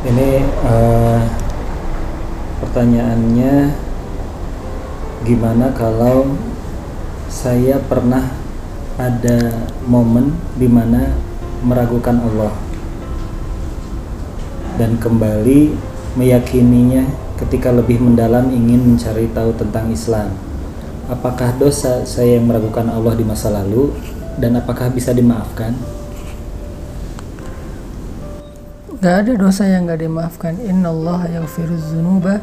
Ini uh, pertanyaannya gimana kalau saya pernah ada momen di mana meragukan Allah dan kembali meyakininya ketika lebih mendalam ingin mencari tahu tentang Islam. Apakah dosa saya yang meragukan Allah di masa lalu dan apakah bisa dimaafkan? Gak ada dosa yang gak dimaafkan. Allah yaghfiru dzunuba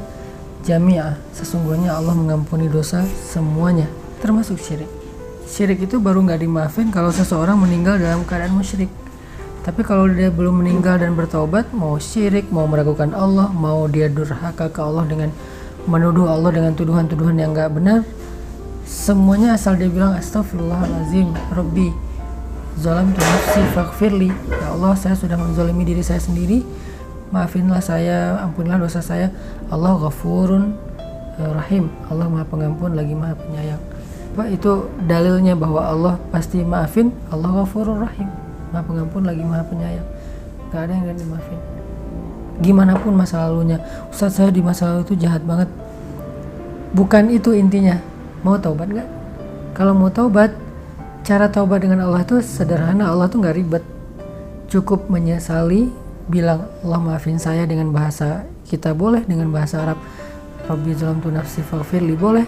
jami'ah. Sesungguhnya Allah mengampuni dosa semuanya, termasuk syirik. Syirik itu baru nggak dimaafin kalau seseorang meninggal dalam keadaan musyrik. Tapi kalau dia belum meninggal dan bertobat, mau syirik, mau meragukan Allah, mau dia durhaka ke Allah dengan menuduh Allah dengan tuduhan-tuduhan yang nggak benar, semuanya asal dia bilang astagfirullahalazim, Robbi, zalam tu nafsi faghfirli. Ya Allah, saya sudah menzalimi diri saya sendiri. Maafinlah saya, ampunilah dosa saya. Allah ghafurun eh, rahim. Allah Maha Pengampun lagi Maha Penyayang. Pak itu dalilnya bahwa Allah pasti maafin. Allah ghafurur rahim. Maha Pengampun lagi Maha Penyayang. Gak ada yang gak dimaafin. Gimana pun masa lalunya. Ustaz saya di masa lalu itu jahat banget. Bukan itu intinya. Mau taubat nggak? Kalau mau taubat, cara taubat dengan Allah itu sederhana. Allah tuh nggak ribet. Cukup menyesali, bilang Allah maafin saya dengan bahasa kita boleh dengan bahasa Arab. Rabbi zalam tu nafsi faghfirli boleh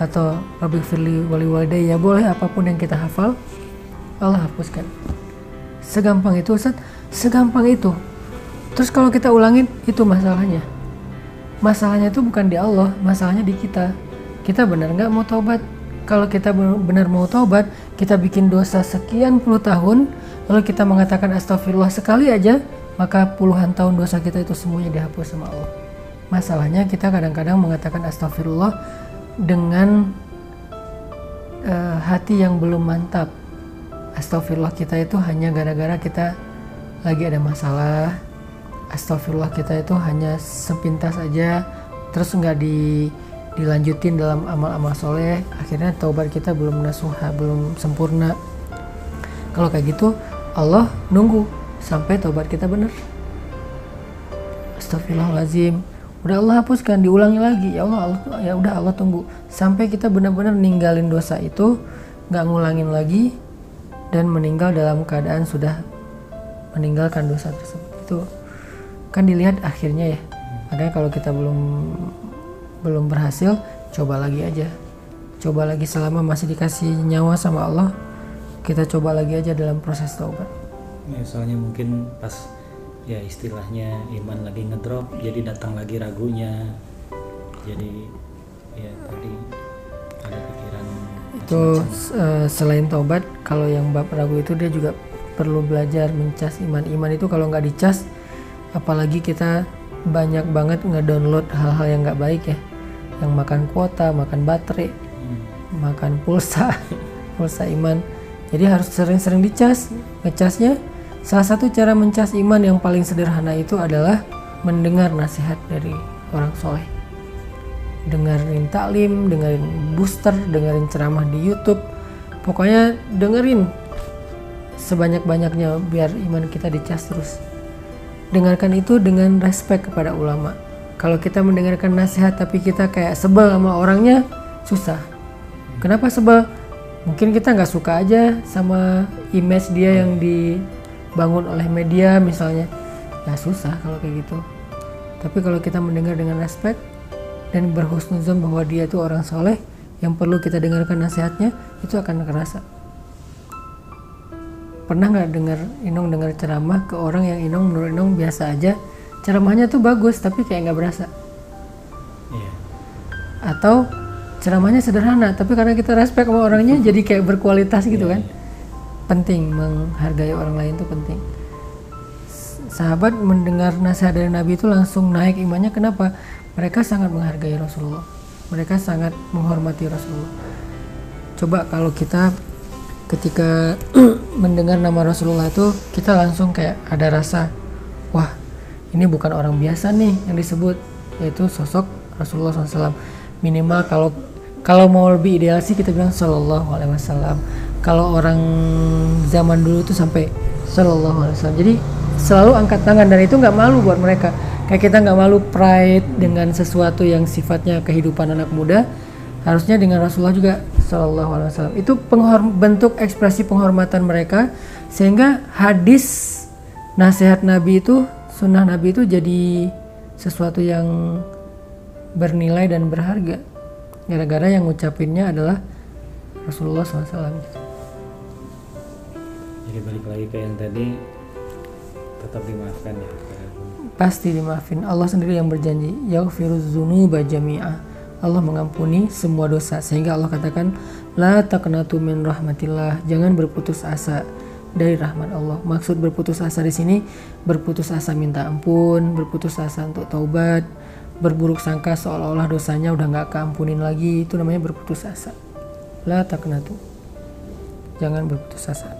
atau Rabbi firli wali walidayya boleh apa pun yang kita hafal Allah hapuskan segampang itu Ustaz segampang itu terus kalau kita ulangin itu masalahnya masalahnya itu bukan di Allah masalahnya di kita kita benar nggak mau taubat kalau kita benar mau taubat kita bikin dosa sekian puluh tahun lalu kita mengatakan astagfirullah sekali aja maka puluhan tahun dosa kita itu semuanya dihapus sama Allah masalahnya kita kadang-kadang mengatakan astagfirullah dengan uh, hati yang belum mantap. Astagfirullah kita itu hanya gara-gara kita lagi ada masalah. Astagfirullah kita itu hanya sepintas aja, terus nggak di, dilanjutin dalam amal-amal soleh. Akhirnya taubat kita belum nasuha, belum sempurna. Kalau kayak gitu, Allah nunggu sampai taubat kita benar. Astagfirullahaladzim udah Allah hapuskan diulangi lagi ya Allah, Allah ya udah Allah tunggu sampai kita benar-benar ninggalin dosa itu nggak ngulangin lagi dan meninggal dalam keadaan sudah meninggalkan dosa tersebut itu kan dilihat akhirnya ya makanya kalau kita belum belum berhasil coba lagi aja. Coba lagi selama masih dikasih nyawa sama Allah kita coba lagi aja dalam proses taubat. Ya soalnya mungkin pas ya istilahnya iman lagi ngedrop jadi datang lagi ragunya. Jadi ya tadi ada pikiran itu uh, selain tobat kalau yang bab ragu itu dia juga perlu belajar mencas iman. Iman itu kalau nggak dicas apalagi kita banyak banget ngedownload hal-hal yang nggak baik ya yang makan kuota makan baterai hmm. makan pulsa pulsa iman jadi harus sering-sering dicas ngecasnya Salah satu cara mencas iman yang paling sederhana itu adalah mendengar nasihat dari orang soleh. Dengerin taklim, dengerin booster, dengerin ceramah di YouTube. Pokoknya dengerin sebanyak-banyaknya biar iman kita dicas terus. Dengarkan itu dengan respect kepada ulama. Kalau kita mendengarkan nasihat tapi kita kayak sebel sama orangnya, susah. Kenapa sebel? Mungkin kita nggak suka aja sama image dia yang di bangun oleh media misalnya ya susah kalau kayak gitu tapi kalau kita mendengar dengan respect dan berhusnuzon bahwa dia itu orang soleh yang perlu kita dengarkan nasihatnya itu akan kerasa pernah nggak dengar Inong dengar ceramah ke orang yang Inong menurut Inong biasa aja ceramahnya tuh bagus tapi kayak nggak berasa. Yeah. atau ceramahnya sederhana tapi karena kita respect sama orangnya jadi kayak berkualitas gitu yeah. kan. penting menghargai orang lain itu penting. Sahabat mendengar nasihat dari Nabi itu langsung naik imannya. Kenapa? Mereka sangat menghargai Rasulullah. Mereka sangat menghormati Rasulullah. Coba kalau kita ketika mendengar nama Rasulullah itu kita langsung kayak ada rasa wah ini bukan orang biasa nih yang disebut yaitu sosok Rasulullah SAW minimal kalau kalau mau lebih ideal sih kita bilang Shallallahu Alaihi Wasallam. Kalau orang zaman dulu tuh sampai Sallallahu Alaihi Wasallam. Jadi selalu angkat tangan dan itu nggak malu buat mereka. Kayak kita nggak malu pride dengan sesuatu yang sifatnya kehidupan anak muda harusnya dengan Rasulullah juga Shallallahu Alaihi Wasallam. Itu bentuk ekspresi penghormatan mereka sehingga hadis nasihat Nabi itu sunnah Nabi itu jadi sesuatu yang bernilai dan berharga. Gara-gara yang ngucapinnya adalah Rasulullah SAW jadi balik lagi ke yang tadi tetap dimaafkan ya pasti dimaafin. Allah sendiri yang berjanji yaghfiruz dzunuba jami'ah Allah mengampuni semua dosa. Sehingga Allah katakan la taqnatu min rahmatillah. Jangan berputus asa dari rahmat Allah. Maksud berputus asa di sini berputus asa minta ampun berputus asa untuk taubat berburuk sangka seolah-olah dosanya udah nggak keampunin lagi itu namanya berputus asa. La taknatu jangan berputus asa